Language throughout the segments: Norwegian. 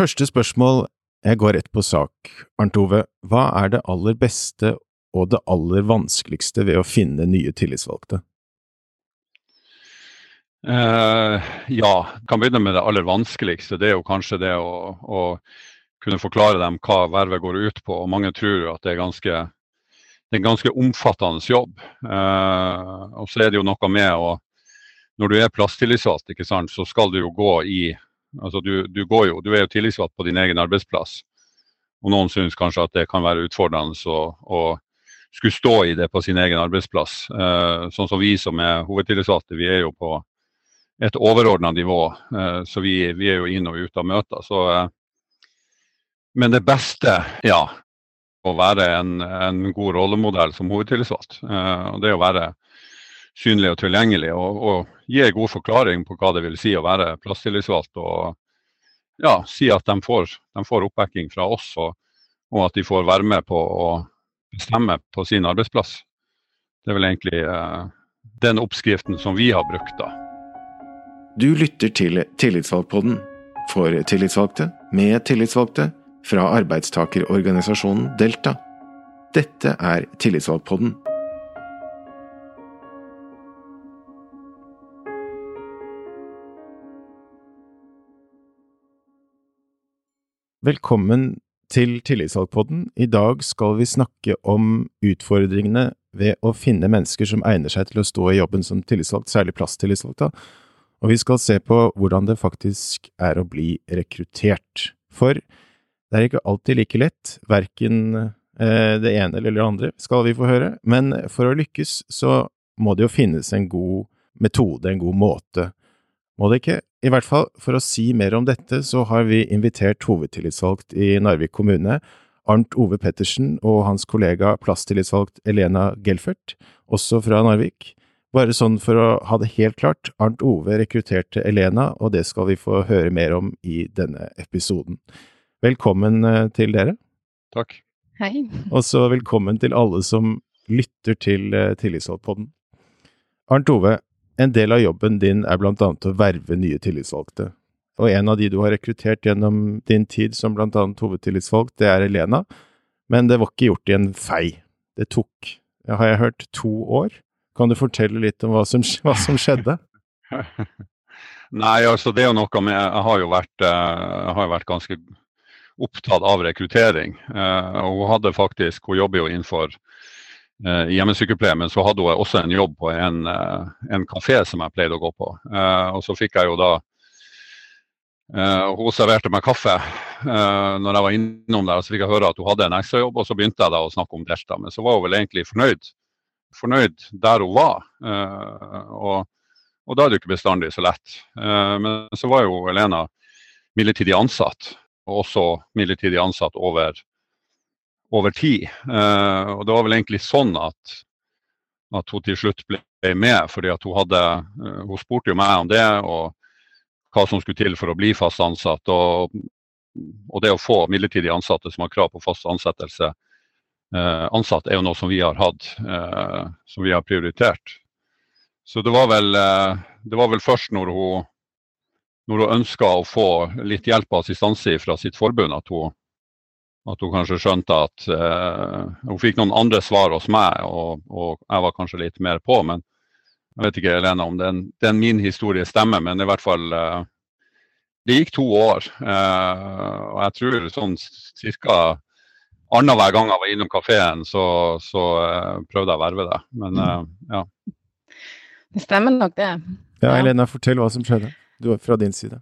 Første spørsmål, jeg går rett på sak. Arnt Ove, hva er det aller beste og det aller vanskeligste ved å finne nye tillitsvalgte? Uh, ja, jeg kan begynne med det aller vanskeligste. Det er jo kanskje det å, å kunne forklare dem hva vervet går ut på. og Mange tror at det er, ganske, det er en ganske omfattende jobb. Uh, og så er det jo noe med å Når du er plasstillitsvalgt, så skal du jo gå i altså du, du, jo, du er jo tillitsvalgt på din egen arbeidsplass. Og noen syns kanskje at det kan være utfordrende å, skulle stå i det på sin egen arbeidsplass. Eh, sånn som vi som er hovedtillitsvalgte, vi er jo på et overordna nivå. Eh, så vi, vi, er jo inn og ut av møter. Så, eh, men det beste, ja, å være en, en god rollemodell som hovedtillitsvalgt. og det å være synlig og tilgjengelig, og, og gi god forklaring på hva det vil si å være plasstillitsvalgt. Og ja, si at de får, de får oppbacking fra oss, og, og, at de får være med på å bestemme på sin arbeidsplass. Det er vel egentlig eh, den oppskriften som vi har brukt, da. Du lytter til Tillitsvalgpodden for tillitsvalgte, med tillitsvalgte, fra arbeidstakerorganisasjonen Delta. Dette er Tillitsvalgpodden. Velkommen til Tillitsvalgpodden. I dag skal vi snakke om utfordringene ved å finne mennesker som egner seg til å stå i jobben som tillitsvalgt, særlig plasstillitsvalgt. Og vi skal se på hvordan det faktisk er å bli rekruttert. For det er ikke alltid like lett, verken eh, det ene eller det andre, skal vi få høre. Men for å lykkes så må det jo finnes en god metode, en god måte. Må det ikke? I hvert fall, for å si mer om dette, så har vi invitert hovedtillitsvalgt i Narvik kommune, Arnt Ove Pettersen, og hans kollega plasstillitsvalgt Elena Gelfert, også fra Narvik. Bare sånn for å ha det helt klart, Arnt Ove rekrutterte Elena, og det skal vi få høre mer om i denne episoden. Velkommen eh, til dere. Takk. Hei. Og så velkommen til alle som lytter til eh, Tillitsvalgpodden. Arnt Ove, en del av jobben din er blant annet å verve nye tillitsvalgte. Og en av de du har rekruttert gjennom din tid som blant annet hovedtillitsvalgt, det er Elena. Men det var ikke gjort i en fei. Det tok, har jeg hørt, to år. Kan du fortelle litt om hva som, hva som skjedde? Nei, altså det er jo noe med Jeg har jo vært, eh, jeg har vært ganske opptatt av rekruttering. Eh, og hun hadde faktisk, hun jobber jo innenfor eh, hjemmesykepleier, men så hadde hun også en jobb på en, eh, en kafé som jeg pleide å gå på. Eh, og så fikk jeg jo da Hun serverte meg kaffe når jeg var innom der, og så fikk jeg høre at hun hadde en ekstrajobb, og så begynte jeg da å snakke om Delta. Men så var hun vel egentlig fornøyd, fornøyd der hun var. Og, og, da er det jo ikke bestandig så lett. men så var jo Elena midlertidig ansatt, og også midlertidig ansatt over over tid. Uh, og det var vel egentlig sånn at, at hun til slutt ble med, fordi at hun hadde uh, Hun spurte jo meg om det, og hva som skulle til for å bli fast ansatt. Og, og det å få midlertidig ansatte som har krav på fast ansettelse uh, ansatt, er jo noe som vi har hatt, som vi har prioritert. Så det var vel, det var vel først når hun når hun ønska å få litt hjelp og assistanse fra sitt forbund, at hun at hun kanskje skjønte at uh, Hun fikk noen andre svar hos meg, og, og, jeg var kanskje litt mer på. Men jeg vet ikke Helena, om den, den min historie stemmer, men i hvert fall uh, Det gikk to år. Uh, og jeg tror sånn cirka annenhver gang jeg var innom kafeen, så, så prøvde jeg å verve det. Men ja. Det stemmer nok, det. Ja, Helena, fortell hva som skjedde du, fra din side.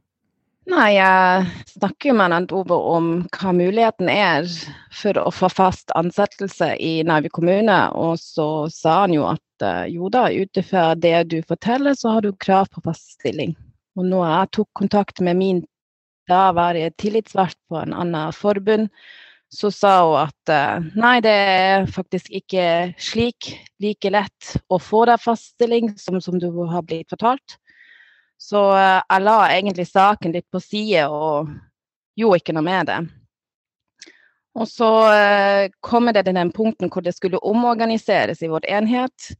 Nei, jeg snakker jo med Nant Ove om hva muligheten er for å få fast ansettelse i Narvik kommune. Og så sa han jo at eh, jo da, ut ifra det du forteller, så har du krav på fast stilling. Og når jeg tok kontakt med min daværende tillitsvalgt på en annen forbund, så sa hun at eh, nei, det er faktisk ikke slik like lett å få deg fast stilling som, som du har blitt fortalt. Så eh, jeg la egentlig saken litt på side og gjorde ikke noe med det. Og så eh, kommer det til den punkten hvor det skulle omorganiseres i vår enhet.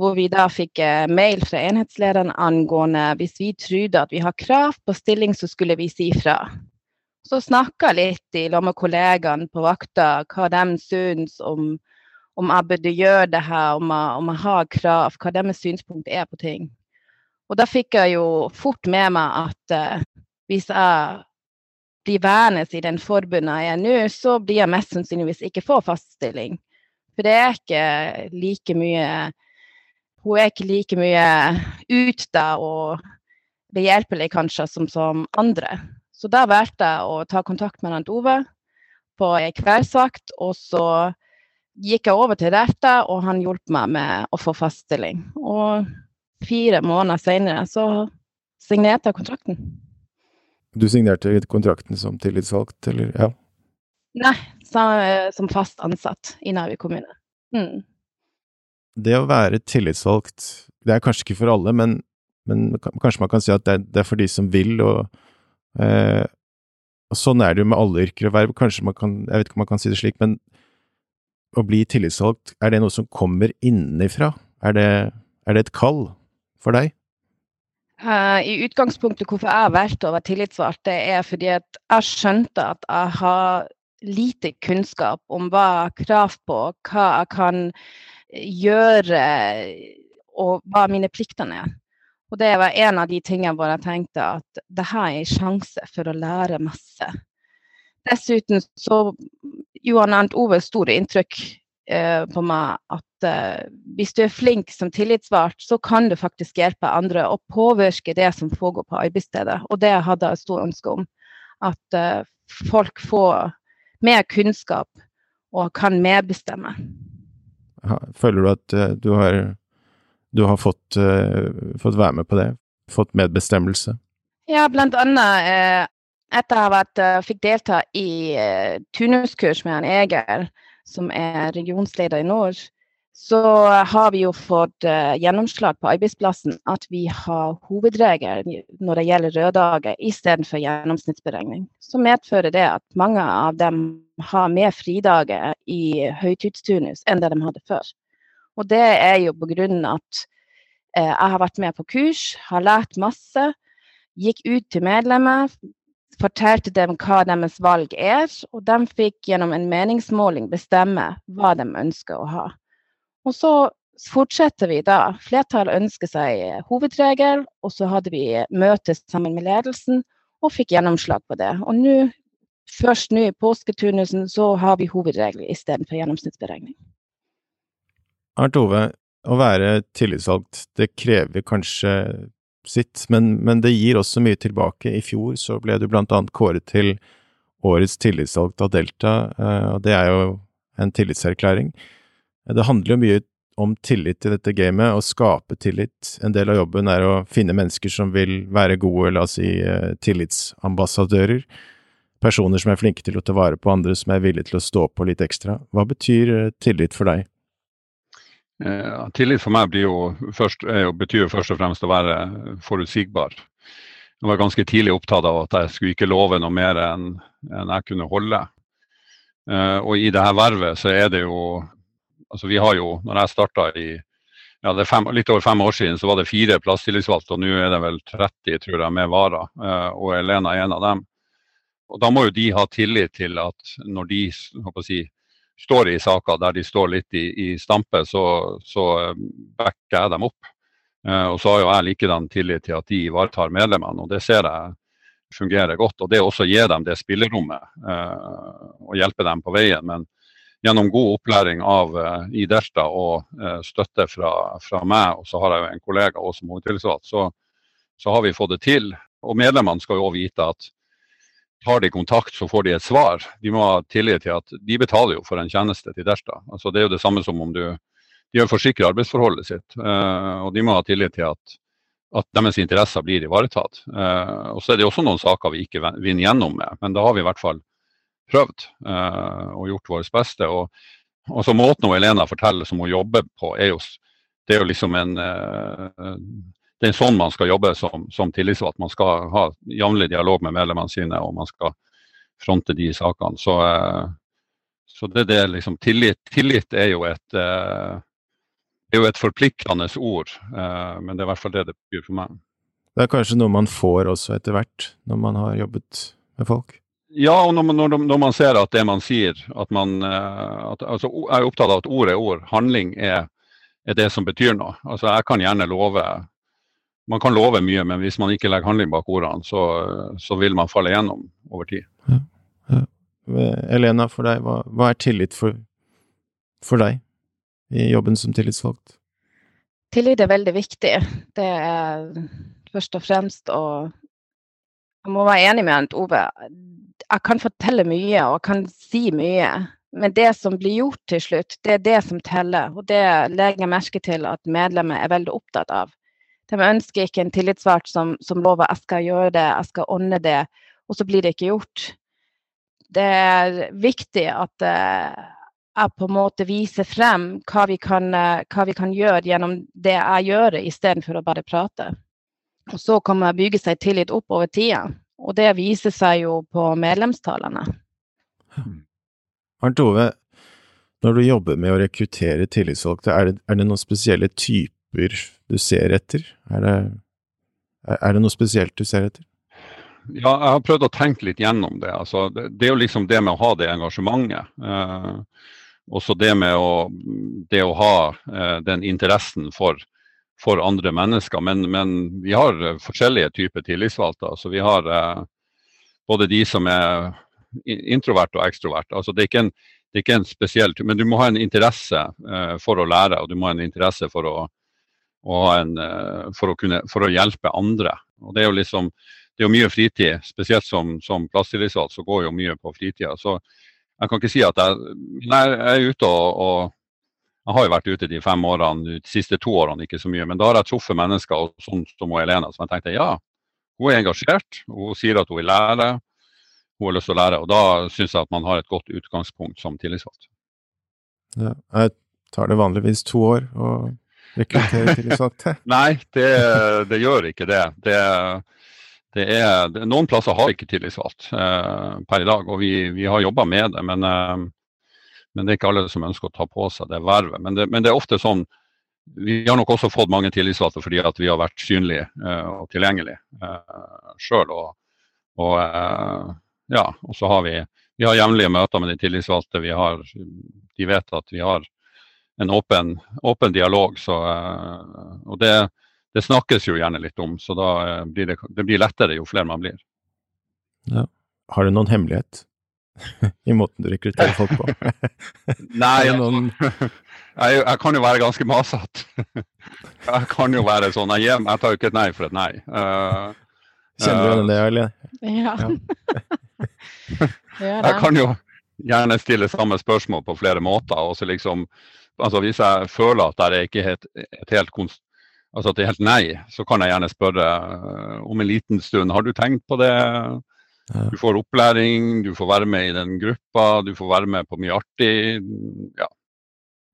Hvor vi da fikk eh, mail fra enhetslederen angående hvis vi trodde at vi har krav på stilling, så skulle vi si fra. Så snakka litt i lag med kollegaene på vakta hva de syns om, om jeg burde gjøre det her, om jeg, om jeg har krav, hva deres synspunkt er på ting. Og da fikk jeg jo fort med meg at uh, hvis jeg blir værende i den forbundet jeg er nå, så blir jeg mest sannsynligvis ikke få fast stilling. For det er ikke like mye Hun er ikke like mye ute og behjelpelig kanskje som, som andre. Så da valgte jeg å ta kontakt med Ove på ei kveldsvakt, og så gikk jeg over til dette, og han hjalp meg med å få fast stilling. Og fire måneder senere så signerte jeg kontrakten. Du signerte kontrakten som tillitsvalgt, eller? Ja. Nei, som, som fast ansatt i Narvik kommune. Mm. Det å være tillitsvalgt, det er kanskje ikke for alle, men, men kanskje man kan si at det er, det er for de som vil, og, eh, og sånn er det jo med alle yrker og verv. Kanskje man kan, jeg vet ikke om man kan si det slik, men å bli tillitsvalgt, er det noe som kommer innenfra? Er det, er det et kall for deg? Uh, I utgangspunktet hvorfor jeg valgte å være tillitsvalgt, det er fordi at jeg skjønte at jeg har lite kunnskap om hva jeg har krav på, hva jeg kan gjøre og hva mine plikter er. Og det var en av de tingene hvor jeg tenkte at det her er en sjanse for å lære masse. Dessuten så gjorde han Ove store inntrykk på meg at eh, hvis du er flink som tillitsvalgt, så kan du faktisk hjelpe andre og påvirke det som foregår på arbeidsstedet. Og det hadde jeg stor ønske om. At eh, folk får mer kunnskap og kan medbestemme. Føler du at du har, du har fått, fått, være med på det? Fått medbestemmelse? Ja, blant annet etter jeg vært, fikk delta i turnuskurs med en Egil, som er regionsleder i nord, så har vi jo fått uh, gjennomslag på arbeidsplassen at vi har hovedregel når det gjelder røddager istedenfor gjennomsnittsberegning. Så medfører det at mange av dem har mer fridager i høytidsturnus enn det de hadde før. Og det er jo på grunn at uh, jeg har vært med på kurs, har lært masse, gikk ut til medlemmer, fortalte dem hva deres valg er, og de fikk gjennom en meningsmåling bestemme hva de ønsker å ha. Og så fortsetter vi da. Flertallet ønsker seg hovedregel, og så hadde vi møtes sammen med ledelsen og fikk gjennomslag på det. Og nå, først nå i påsketurnusen, så har vi hovedregel istedenfor gjennomsnittsberegning. Arnt Ove, å være tillitsvalgt, det krever kanskje sitt, men, men, det gir også mye tilbake. I fjor så ble du blant annet kåret til årets tillitsvalgt av Delta, eh, og det er jo en tillitserklæring. Det handler jo mye om tillit i dette gamet, å skape tillit. En del av jobben er å finne mennesker som vil være gode, la oss si, eh, tillitsambassadører. Personer som er flinke til å ta vare på andre, som er villige til å stå på litt ekstra. Hva betyr eh, tillit for deg? Eh, tillit for meg først, jo, betyr jo først og fremst å være forutsigbar. Jeg var ganske tidlig opptatt av at jeg skulle ikke love noe mer enn, enn jeg kunne holde. Eh, og i dette vervet så er det jo altså vi har jo, når jeg starta i ja, er fem, litt over fem år siden, så var det fire plasstillitsvalgte, og nå er det vel 30 tror jeg, med varer. Eh, og Elena er en av dem. Og Da må jo de ha tillit til at når de si, står i saker der de står litt i, i stampe, så, så eh, backer jeg dem opp. Eh, og så har jo jeg likedan tillit til at de ivaretar medlemmene, og det ser jeg fungerer godt. Og det også gir dem det spillerommet og hjelpe dem på veien. Men gjennom god opplæring av i Delta og støtte fra, fra, meg, og så har jeg jo en kollega også som hovedtillitsvalgt, så, så, har vi fått det til. Og medlemmene skal jo òg vite at tar de kontakt, så får de et svar. De må ha tillit til at de betaler jo for en tjeneste til Delta. Altså, det er jo det samme som om du De har forsikra arbeidsforholdet sitt, uh, og de må ha tillit til at at deres interesser blir ivaretatt. og Så er det også noen saker vi ikke vinner gjennom med, men da har vi i hvert fall prøvd uh, og gjort vårt beste. Og, og så Måten hun forteller som hun jobber på, er jo, det er jo liksom en det er sånn man skal jobbe som, som tillitsvalgt. Man skal ha jevnlig dialog med medlemmene sine, og man skal fronte de sakene. Så, uh, så det, det liksom, tillit, tillit, er jo et er jo et forpliktende ord, men det er i hvert fall det det betyr for meg. Det er kanskje noe man får også etter hvert, når man har jobbet med folk? Ja, og når man, når, man, ser at det man sier at man, at, altså, Jeg er opptatt av at ord er ord, handling er, er det som betyr noe. Altså, Jeg kan gjerne love Man kan love mye, men hvis man ikke legger handling bak ordene, så, så vil man falle gjennom over tid. Ja, ja. Elena, for deg, hva, hva er tillit for, for deg i jobben som tillitsvalgt? Tillit er veldig viktig. Det er først og fremst å Jeg må være enig med Ove. Jeg kan fortelle mye og kan si mye. Men det som blir gjort til slutt, det er det som teller. Og det legger jeg merke til at medlemmer er veldig opptatt av. De ønsker ikke en tillitsvalgt som, som lover jeg skal gjøre det, jeg skal ordne det, og så blir det ikke gjort. Det er viktig at uh, jeg på en måte viser frem hva vi kan, uh, hva vi kan gjøre gjennom det jeg gjør, istedenfor å bare prate. Og så kan man bygge seg tillit opp over tida. Og det viser seg jo på medlemstallene. Arnt Ove, når du jobber med å rekruttere tillitsvalgte, er det, er det noen spesielle typer du ser etter? Er det, er det noe spesielt du ser etter? Ja, jeg har prøvd å tenke litt gjennom det. Altså, det, det, er jo liksom det med å ha det engasjementet. Eh, også det med å, det å ha eh, den interessen for, for andre mennesker. Men, men, vi har forskjellige typer tillitsvalgte. Altså, vi har eh, både de som er introvert og ekstrovert. Altså, det, er ikke en, det er ikke en spesiell Men du må ha en interesse eh, for å lære, og du må ha en interesse for å, en, eh, for å, kunne, for å hjelpe andre. Og det er jo liksom det er jo mye fritid, spesielt som, som plasstillitsvalgt, så går jo mye på fritida. Så jeg kan ikke si at jeg Nei, jeg er ute og, og, Jeg har jo vært ute de fem årene, de siste to årene ikke så mye, men da har jeg truffet mennesker sånn som Elena, som jeg tenkte ja, hun er engasjert, hun sier at hun vil lære, hun har lyst til å lære. Og da syns jeg at man har et godt utgangspunkt som tillitsvalgt. Ja, jeg tar det vanligvis to år å rekruttere tillitsvalgte? Nei, det, det, gjør ikke det. det, det er, noen plasser har ikke tillitsvalgt eh, per i dag, og vi, vi har jobba med det. Men, eh, men, det er ikke alle som ønsker å ta på seg det vervet. Men det, men det er ofte sånn vi har nok også fått mange tillitsvalgte fordi vi har vært synlige eh, og tilgjengelige eh, sjøl. Og, og uh, ja, og så har vi, vi har jevnlige møter med de tillitsvalgte. Vi har, de vet at vi har en åpen, åpen dialog. Så, eh, og det, det, snakkes jo gjerne litt om, så da eh, blir det, det blir lettere jo flere man blir. Ja. Har du noen hemmelighet i måten du rekrutterer folk på? Nei, noen... jeg, jeg, kan jo være ganske masete. jeg kan jo være sånn. Jeg, jeg tar jo ikke et nei for et nei. Uh, Kjenner du igjen det, eller? Ja. ja. jeg kan jo gjerne stille samme spørsmål på flere måter. og så liksom, altså Hvis jeg føler at det ikke er et helt altså at det er helt nei, så kan jeg gjerne spørre uh, om en liten stund. Har du tenkt på det? Du får opplæring, du får være med i den gruppa, du får være med på mye artig. ja.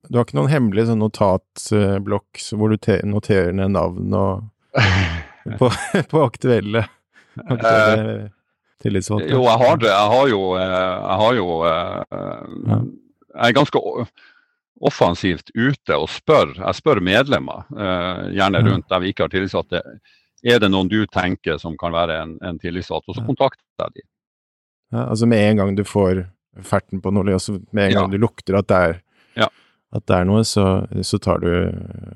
Du har ikke noen hemmelig sånn notatblokk hvor du noterer ned navn og på, på aktuelle, aktuelle eh, tillitsvalgte? Jo, jeg har det. Jeg har jo, eh, jeg, har jo eh, jeg er ganske offensivt ute og spør. Jeg spør medlemmer, eh, gjerne rundt der vi ikke har tillitsvalgte. Er det noen du tenker som kan være en, en tillitsvalgt? Og så kontakter jeg de. Ja, altså med en gang du får ferten på noe, og med en gang ja. du lukter at det er, ja. at det er noe, så, så, tar du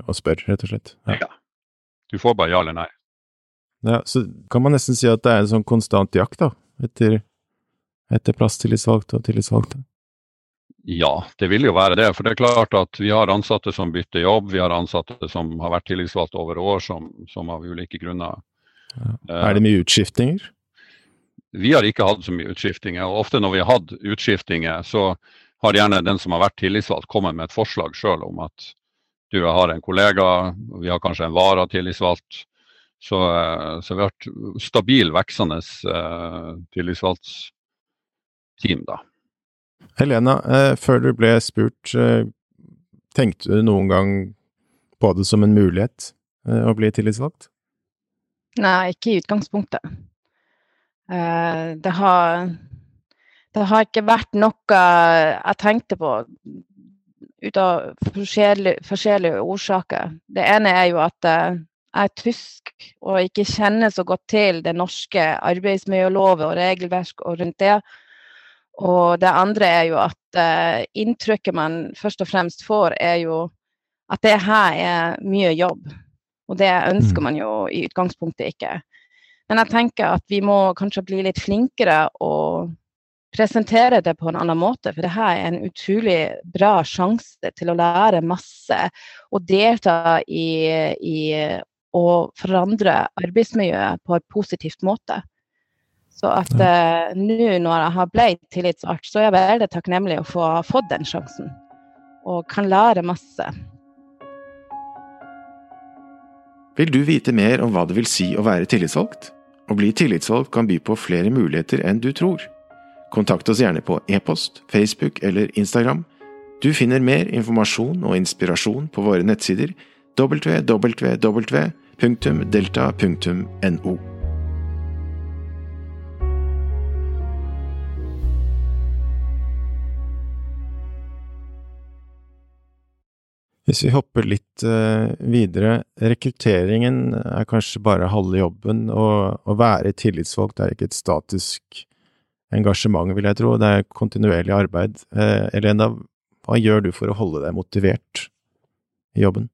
og spør, rett og slett. Ja. Du får bare ja eller nei. Ja, så kan man nesten si at det er en sånn konstant jakt, da, etter, etter plasstillitsvalgte og tillitsvalgte? Ja, det vil jo være det. For det er klart at vi har ansatte som bytter jobb. Vi har ansatte som har vært tillitsvalgt over år, som, som av ulike grunner ja. Er det mye utskiftinger? Vi har ikke hatt så mye utskiftinger. og Ofte når vi har hatt utskiftinger, så har gjerne den som har vært tillitsvalgt, kommet med et forslag sjøl om at du har en kollega, vi har kanskje en varatillitsvalgt, så, eh, så, vi har vært stabil, veksende uh, tillitsvalgtteam, da. Helena, uh, før du ble spurt, uh, tenkte du noen gang på det som en mulighet uh, å bli tillitsvalgt? Nei, ikke i utgangspunktet. det har det har ikke vært noe jeg tenkte på ut av forskjellige, forskjellige årsaker. Det ene er jo at jeg er tysk og ikke kjenner så godt til det norske arbeidsmiljølovet og regelverk og rundt det. Og det andre er jo at uh, inntrykket man først og fremst får, er jo at det her er mye jobb. Og det ønsker mm. man jo i utgangspunktet ikke. Men jeg tenker at vi må kanskje bli litt flinkere og presentere det på en annen måte. For det her er en utrolig bra sjanse til å lære masse og delta i, i å forandre arbeidsmiljøet på en positivt måte. Så at uh, nå når jeg har blitt tillitsvalgt, så er jeg veldig takknemlig å få fått den sjansen. Og kan lære masse. Vil du vite mer om hva det vil si å være tillitsvalgt? Å bli tillitsvalgt kan by på flere muligheter enn du tror. Kontakt oss gjerne på e-post, Facebook eller Instagram. Du finner mer informasjon og inspirasjon på våre nettsider www.delta.no. Hvis vi hopper litt uh, videre, rekrutteringen er kanskje bare halve jobben. og Å være tillitsvalgt er ikke et statisk engasjement, vil jeg tro. Det er kontinuerlig arbeid. Uh, Elena, hva gjør du for å holde deg motivert i jobben?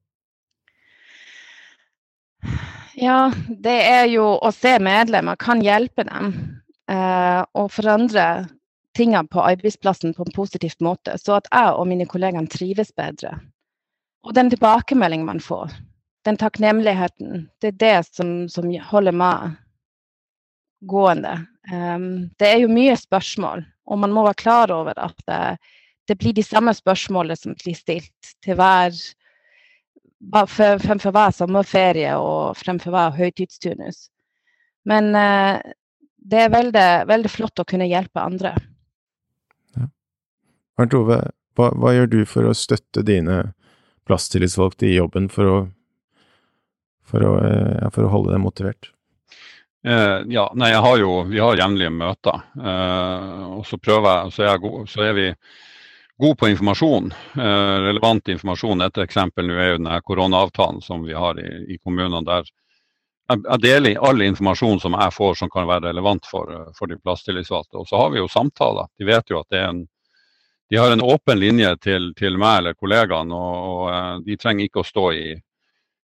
Ja, det er jo å se medlemmer kan hjelpe dem uh, å forandre tingene på arbeidsplassen på en positiv måte, så at jeg og mine kollegaer trives bedre. Og den tilbakemeldingen man får, den takknemligheten, det er det som, som holder meg gående. Um, det er jo mye spørsmål, og man må være klar over at det, det blir de samme spørsmålene som blir stilt til hver fremfor hver sommerferie og fremfor hver høytidsturnus. Men uh, det er veldig, veldig, flott å kunne hjelpe andre. Ja. Arnt Ove, hva, hva, gjør du for å støtte dine plasstillitsvalgte i jobben for å, for å, eh, for å holde dem motivert? Eh, ja, nei, jeg har jo, Vi har jevnlige møter. Eh, og så jeg, så er, jeg god, så er vi gode på informasjon. Eh, relevant informasjon. Et eksempel nå er jo denne koronaavtalen som vi har i, i kommunene. der jeg deler all informasjon som jeg får som kan være relevant for, for de plasstillitsvalgte. Og så har vi jo samtaler. De vet jo at det er en de har en åpen linje til, til meg eller kollegaene, og, og, eh, de trenger ikke å stå i,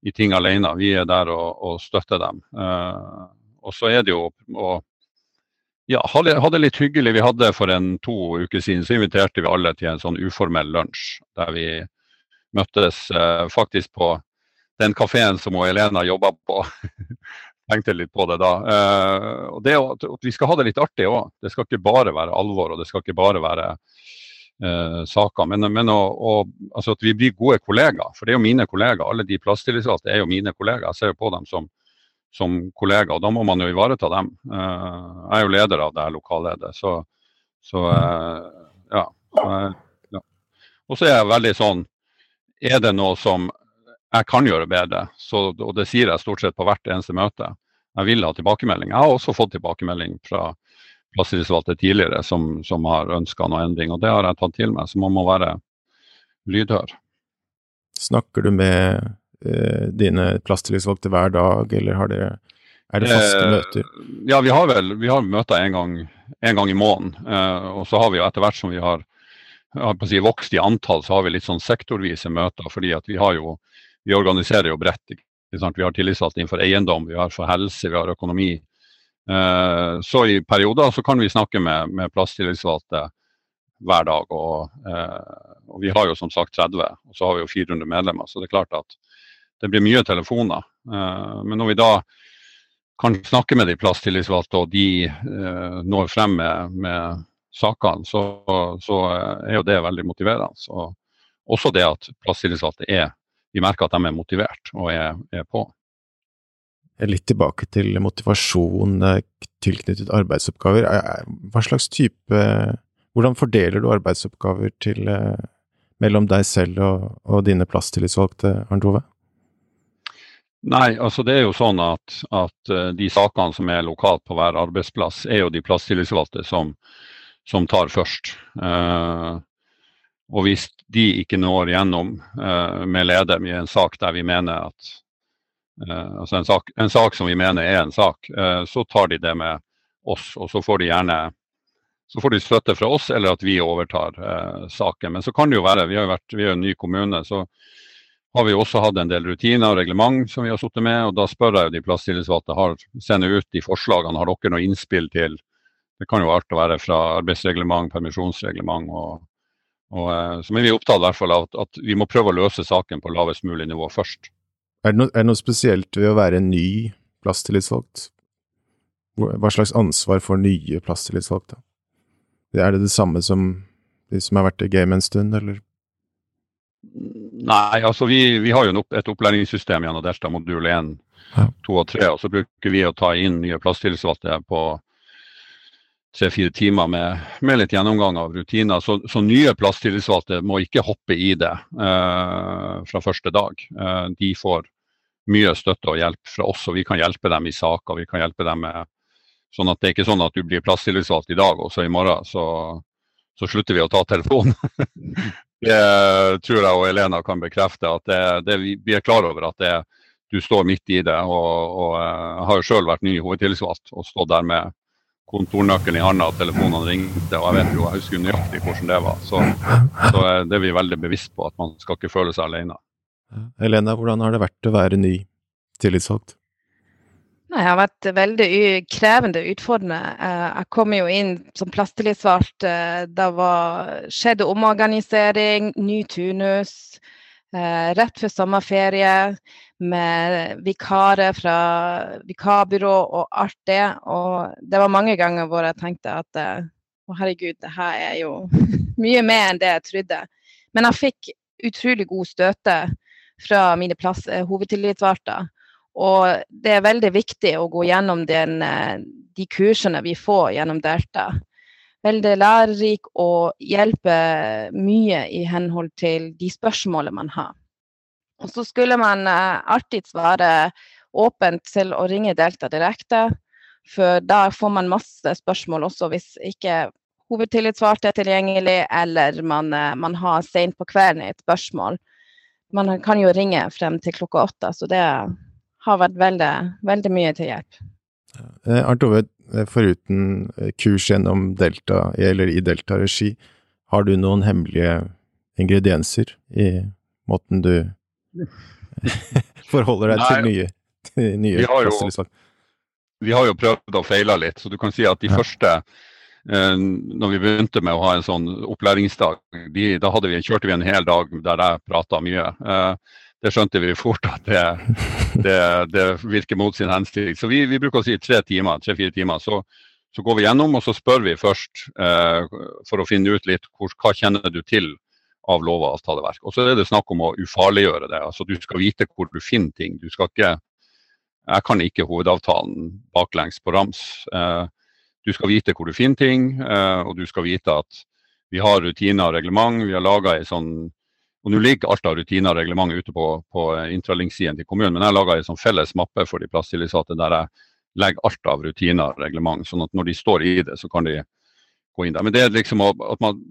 i ting alene. Vi er der og, og støtter dem. Uh, og så er det jo å ja, ha det, litt hyggelig. Vi hadde For en to uker siden så inviterte vi alle til en sånn uformell lunsj. Der vi møttes uh, faktisk på den kafeen som Elena jobba på. Tenkte litt på det da. Uh, det Vi skal ha det litt artig òg. Det skal ikke bare være alvor, og det skal ikke bare være saker. Men, men å, å, altså at vi blir gode kollegaer. For det er jo mine kollegaer. Alle de plasstillitsvalgte er jo mine kollegaer. Jeg ser jo på dem som, som kollegaer, og da må man jo ivareta dem. Eh, jeg er jo leder av det lokalledet, så, så eh, ja. ja. Og så er jeg veldig sånn Er det noe som jeg kan gjøre bedre, så, og det sier jeg stort sett på hvert eneste møte. Jeg vil ha tilbakemelding. Jeg har også fått tilbakemelding fra plasstillitsvalgte tidligere som, som har ønska noe endring, og det har jeg tatt til meg. Så man må være lydhør. Snakker du med eh, dine plasstillitsvalgte hver dag, eller har dere, er det faste eh, møter? Ja, vi har vel vi har møter en gang, en gang i måneden. Eh, og så har vi jo etter hvert som vi har, har si, vokst i antall, så har vi litt sånn sektorvise møter. fordi at vi har jo vi organiserer jo bredt. Vi har tillitsvalgte innenfor eiendom, vi har for helse, vi har økonomi. Eh, så i perioder så kan vi snakke med, med plasstillitsvalgte hver dag. Og, eh, og, vi har jo som sagt 30, og så har vi jo 400 medlemmer. Så det er klart at det blir mye telefoner. Eh, men når vi da kan snakke med de plasstillitsvalgte, og de når frem med, med sakene, så, så, er jo det veldig motiverende. Så også det at plasstillitsvalgte er Vi merker at de er motivert og er, er på. Litt tilbake til motivasjon eh, tilknyttet arbeidsoppgaver. Hva slags type Hvordan fordeler du arbeidsoppgaver til, eh, mellom deg selv og, og dine plasstillitsvalgte, Arnt Ove? Nei, altså det er jo sånn at, at, eh, de sakene som er lokalt på hver arbeidsplass, er jo de plasstillitsvalgte som, som tar først. Uh, og hvis de ikke når gjennom uh, med leder i en sak der vi mener at altså en sak, en sak, som vi mener er en sak, uh, så tar de det med oss. Og så får de gjerne så får de støtte fra oss, eller at vi overtar saken. Men så kan det jo være, vi, har vært, vi er jo en ny kommune, så har vi også hatt en del rutiner og reglement som vi har sittet med. og Da spør jeg jo de plasstillitsvalgte har sender ut de forslagene. Har dere noe innspill til Det kan jo alt være fra arbeidsreglement, permisjonsreglement og, og eh, så er vi opptatt i hvert fall av at, at, vi må prøve å løse saken på lavest mulig nivå først. Er det, noe, er det noe spesielt ved å være en ny plasttillitsvalgt? Hva slags ansvar får nye plasttillitsvalgte? Er det det samme som de som har vært i gamet en stund, eller? Nei, altså vi, vi har jo et opplæringssystem gjennom Delta modul 1, ja. 2 og 3. Og så bruker vi å ta inn nye plasstillitsvalgte på tre-fire timer med, med, litt gjennomgang av rutiner. Så, så nye plasstillitsvalgte må ikke hoppe i det uh, fra første dag. Uh, de får mye støtte og hjelp fra oss, og vi kan hjelpe dem i saker. Vi kan hjelpe dem med Sånn at det er ikke sånn at du blir plasstillitsvalgt i dag, og så i morgen så, så slutter vi å ta telefonen. Det tror jeg og Elena kan bekrefte. at det, det, Vi er klar over at det, du står midt i det. og, og Jeg har jo selv vært ny hovedtillitsvalgt og stått der med kontornøkkelen i hånda og telefonene ringte. og Jeg vet jo, jeg husker nøyaktig hvordan det var. Så, så det er vi veldig bevisst på, at man skal ikke føle seg alene. Elena, hvordan har det vært å være ny tillitsvalgt? Det har vært veldig krevende, utfordrende. Eh, jeg kom jo inn som plasstillitsvalgt. Det var, skjedde omorganisering, ny turnus. Eh, rett før sommerferie med vikarer fra vikarbyrå og alt det. Og det var mange ganger hvor jeg tenkte at å herregud, det her er jo mye mer enn det jeg trodde. Men jeg fikk utrolig god støte fra mine plass, hovedtillitsvalgte. Og det er veldig viktig å gå gjennom den, eh, de kursene vi får gjennom Delta. Veldig lærerik og hjelper mye i henhold til de spørsmålene man har. Og så skulle man eh, alltid svare åpent til å ringe Delta direkte, for da får man masse spørsmål også hvis ikke hovedtillitsvalgte er tilgjengelig, eller man, eh, man har sent på kvelden et spørsmål. Man kan jo ringe frem til klokka åtte, så det har vært veldig, veldig mye til hjelp. Eh, Arnt Ove, eh, foruten eh, kurs gjennom Delta, eller i Delta-regi, har du noen hemmelige ingredienser i måten du forholder deg til nye, til nye vi har, jo, vi har jo prøvd og feila litt, så du kan si at de ja. første når vi begynte med å ha en sånn opplæringsdag, de, da vi, kjørte vi en hel dag der jeg prata mye. Eh, det skjønte vi fort at det, det, det virker mot sin hensikt. Så vi, vi, bruker å si tre timer, tre-fire timer. Så, så, går vi gjennom og så spør vi først eh, for å finne ut litt hvor, hva kjenner du til av lov og avtaleverk. Og så er det snakk om å ufarliggjøre det. altså Du skal vite hvor du finner ting. Du skal ikke, jeg kan ikke hovedavtalen baklengs på rams. Eh, du skal vite hvor du finner ting, eh, og du skal vite at vi har rutiner og reglement. Vi har laga ei sånn og Nå ligger alt av rutiner og reglement ute på, på intralink-siden til kommunen, men jeg har laga en sånn felles mappe for de plasstillitsvalgte der jeg legger alt av rutiner og reglement. sånn at når de står i det, så kan de gå inn der. Men det er liksom å, at man,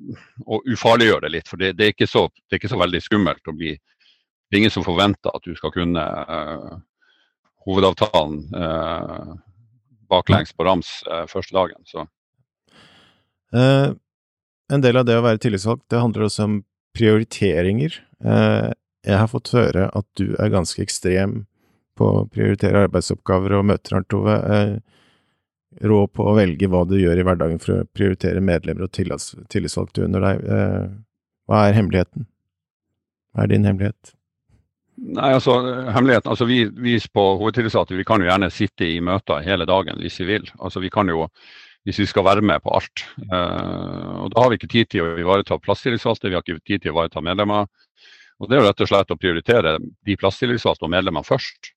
å ufarliggjøre det litt, for det, det, er så, det, er ikke så, veldig skummelt å bli Det er ingen som forventer at du skal kunne uh, hovedavtalen uh, baklengs på rams eh, første dagen. Så. en del av det å være tillitsvalgt, det handler også om prioriteringer. Eh, jeg har fått høre at du er ganske ekstrem på å prioritere arbeidsoppgaver og møter, Arnt Ove. Eh, Råd på å velge hva du gjør i hverdagen for å prioritere medlemmer og tillitsvalgte under deg. Eh, hva er hemmeligheten? Hva er din hemmelighet? Nei, altså, hemmeligheten, altså Vi, vi på hovedtillitsvalgte vi kan jo gjerne sitte i møter hele dagen hvis vi vil. Altså Vi kan jo hvis vi skal være med på alt. Uh, og Da har vi ikke tid til å ivareta plasstillitsvalgte, vi har ikke tid til å ivareta medlemmer. Og Det er jo rett og slett å prioritere de plasstillitsvalgte og medlemmer først.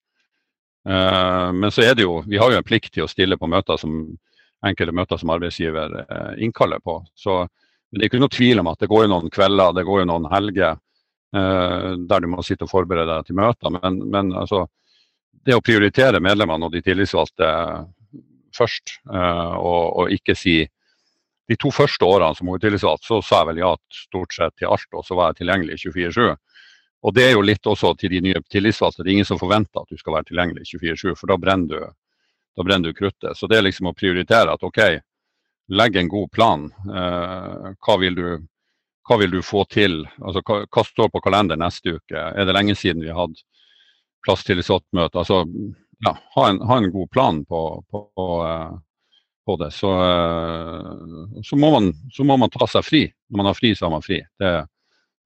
Uh, men så er det jo, vi har jo en plikt til å stille på møter som enkelte møter som arbeidsgiver uh, innkaller på. Så men Det er ikke noe tvil om at det går jo noen kvelder, det går jo noen helger der du må sitte og forberede deg til møter. Men, men altså, det å prioritere medlemmene og de tillitsvalgte først, eh, og, og, ikke si De to første årene som hovedtillitsvalgt så sa jeg vel ja stort sett til alt, og så var jeg tilgjengelig 24-7. Og det er jo litt også til de nye tillitsvalgte. Det er ingen som forventer at du skal være tilgjengelig 24-7, for da brenner, du, da brenner du kruttet. Så det er liksom å prioritere at OK, legg en god plan. Eh, hva, vil du, hva, vil du, få til? Altså, hva, hva, står på kalender neste uke? Er det lenge siden vi har hatt møte? Altså, ja, ha en, ha en, god plan på, på, på det. Så, eh, så, må man, så, må man, ta seg fri. Når man har fri, så har man fri. Det,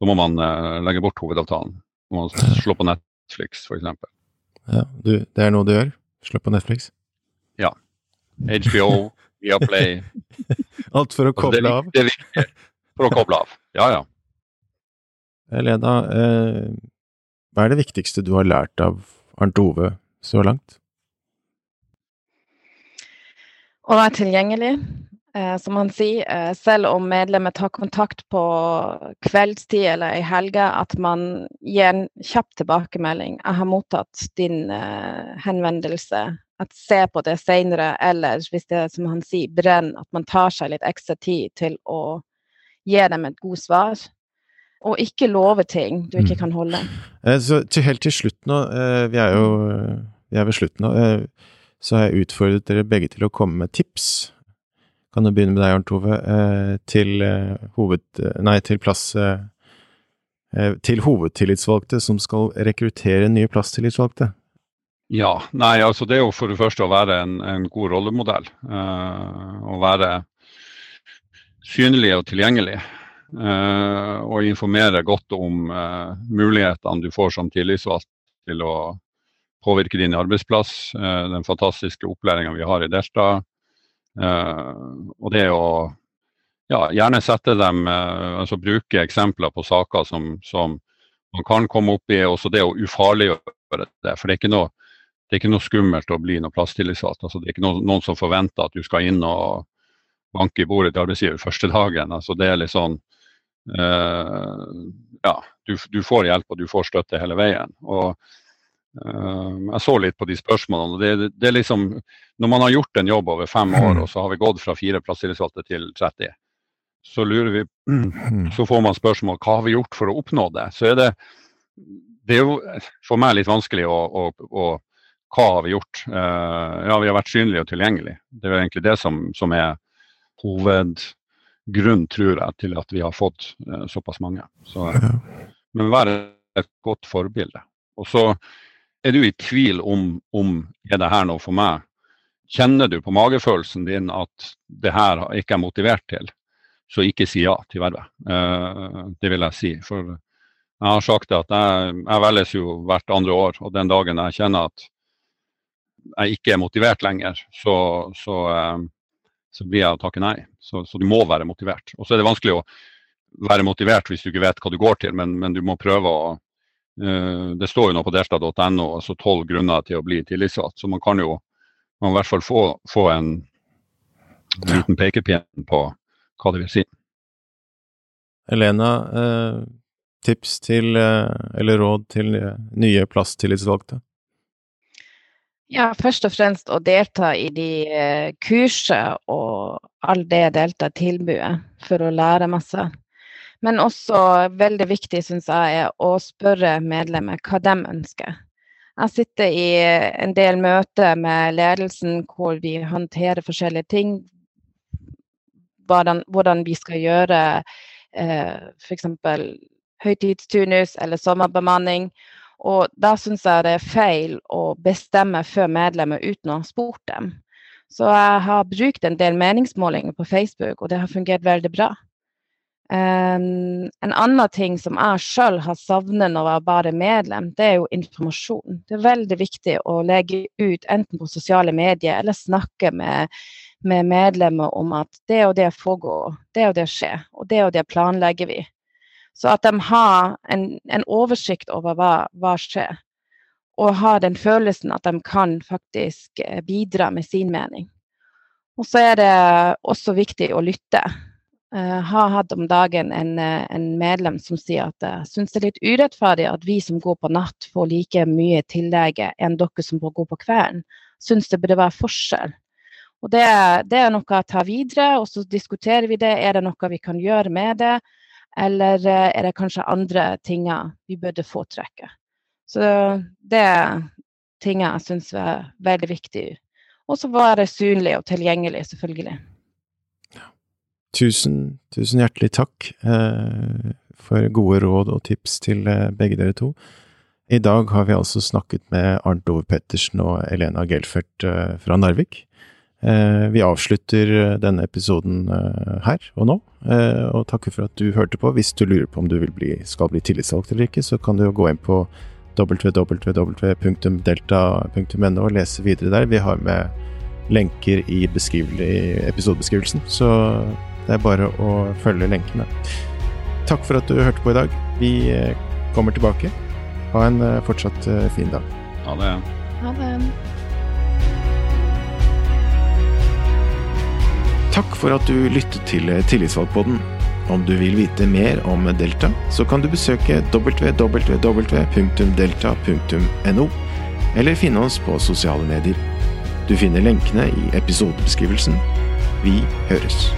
da må man uh, legge bort hovedavtalen. Må man slå på Netflix, f.eks. Ja, du, det er noe du gjør? Slå på Netflix? Ja. HBO, Viaplay. Alt for å altså, koble av? Det er viktig. For å koble av. Ja, ja. Lena, eh, hva er det viktigste du har lært av Arnt Ove så langt? Å være tilgjengelig. Eh, som han sier, eh, selv om medlemmer tar kontakt på kveldstid eller i helga, at man gir en kjapp tilbakemelding. 'Jeg har mottatt din eh, henvendelse.' At se på det senere, eller hvis det er som han sier, brenn, at man tar seg litt ekstra tid til å gi dem et godt svar. Og ikke love ting du ikke mm. kan holde. Så til, helt til slutt nå, vi er jo vi er ved slutten nå, så har jeg utfordret dere begge til å komme med tips kan du begynne med deg, Arnt Tove, eh, til eh, hoved... Nei, til plass eh, Til hovedtillitsvalgte som skal rekruttere nye plasstillitsvalgte? Ja, nei, altså det er jo for det første å være en, en god rollemodell. Å være synlig og tilgjengelig. og informere godt om mulighetene du får som tillitsvalgt til å påvirke din arbeidsplass. den fantastiske opplæringa vi har i Delta Uh, og det å ja, gjerne sette dem, uh, altså bruke eksempler på saker som, som, man kan komme opp i, også det å ufarliggjøre det. For det er ikke noe, er ikke noe skummelt å bli noe plasstillitsvalgt. Altså, det er ikke noen, noen som forventer at du skal inn og banke i bordet til arbeidsgiver første dagen. Altså, det er litt sånn uh, Ja, du, du, får hjelp og du får støtte hele veien. Og uh, jeg så litt på de spørsmålene. og det, det, er liksom, Når man har gjort en jobb over fem år, og så har vi gått fra fire plasstillitsvalgte til 30, så lurer vi, så får man spørsmål hva har vi gjort for å oppnå det. Så er det, det er jo for meg litt vanskelig å, å, å Hva har vi gjort? Uh, ja, vi har vært synlige og tilgjengelige. Det er jo egentlig det som, som er hovedgrunn, tror jeg, til at vi har fått uh, såpass mange. Så, men vær et godt forbilde. Og så er du i tvil om, om er det her noe for meg, kjenner du på magefølelsen din at det her ikke er motivert til, så ikke si ja til vervet. Uh, det vil jeg si. For jeg har sagt at jeg, jeg velges jo hvert andre år, og den dagen jeg kjenner at jeg ikke er motivert lenger, så, så, uh, så blir jeg å takke nei. Så, så, du må være motivert. Og så er det vanskelig å være motivert hvis du ikke vet hva du går til, men, men du må prøve å uh, det står jo nå på delstad.no altså tolv grunner til å bli tillitsvalgt, så man kan jo man i hvert fall få, få en, en liten pekepinn på hva det vil si. Elena, eh, tips til, eh, eller råd til nye plasstillitsvalgte? Ja, først og fremst å delta i de kurset og all det Delta tilbudet for å lære masse. Men også veldig viktig, syns jeg, er å spørre medlemmer hva de ønsker. Jeg sitter i en del møter med ledelsen hvor vi håndterer forskjellige ting. Hvordan vi skal gjøre eh, f.eks. høytidsturnus eller sommerbemanning. Og da syns jeg det er feil å bestemme før medlemmer uten å ha spurt dem. Så jeg har brukt en del meningsmålinger på Facebook, og det har fungert veldig bra. Um, en annen ting som jeg sjøl har savnet når jeg bare bare medlem, det er jo informasjon. Det er veldig viktig å legge ut enten på sosiale medier eller snakke med, med medlemmer om at det og det foregår, det og det skjer, og det og det planlegger vi. Så at de har en, en oversikt over hva, hva skjer, og har den følelsen at de kan faktisk eh, bidra med sin mening. Og så er det også viktig å lytte. Jeg har hatt om dagen en, uh, en medlem som sier at jeg syns det er litt urettferdig at vi som går på natt, får like mye tillegg enn dere som går på kvelden. Syns det burde være forskjell. Og det, det, er noe jeg tar videre, og så diskuterer vi det. Er det noe vi kan gjøre med det? Eller eh, er det kanskje andre ting vi burde foretrekke? Så det er ting jeg syns er veldig viktig. Og så være synlig og tilgjengelig, selvfølgelig. Tusen, tusen hjertelig takk eh, for gode råd og tips til eh, begge dere to. I dag har vi altså snakket med Arnt Ove Pettersen og Elena Gelfert eh, fra Narvik. Eh, vi avslutter eh, denne episoden eh, her og nå, eh, og takker for at du hørte på. Hvis du lurer på om du bli, skal bli tillitsvalgt eller ikke, så kan du gå inn på www.delta.no og lese videre der. Vi har med lenker i, i episodebeskrivelsen, så det er bare å følge lenkene. Takk for at du hørte på i dag. Vi kommer tilbake. Ha en fortsatt fin dag. Ha det. Ha det. Takk for at du lyttet til Tillitsvalgpodden. Om du vil vite mer om Delta, så kan du besøke www.delta.no, eller finne oss på sosiale medier. Du finner lenkene i episodebeskrivelsen. Vi høres.